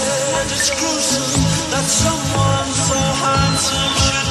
said it's gruesome that someone so handsome should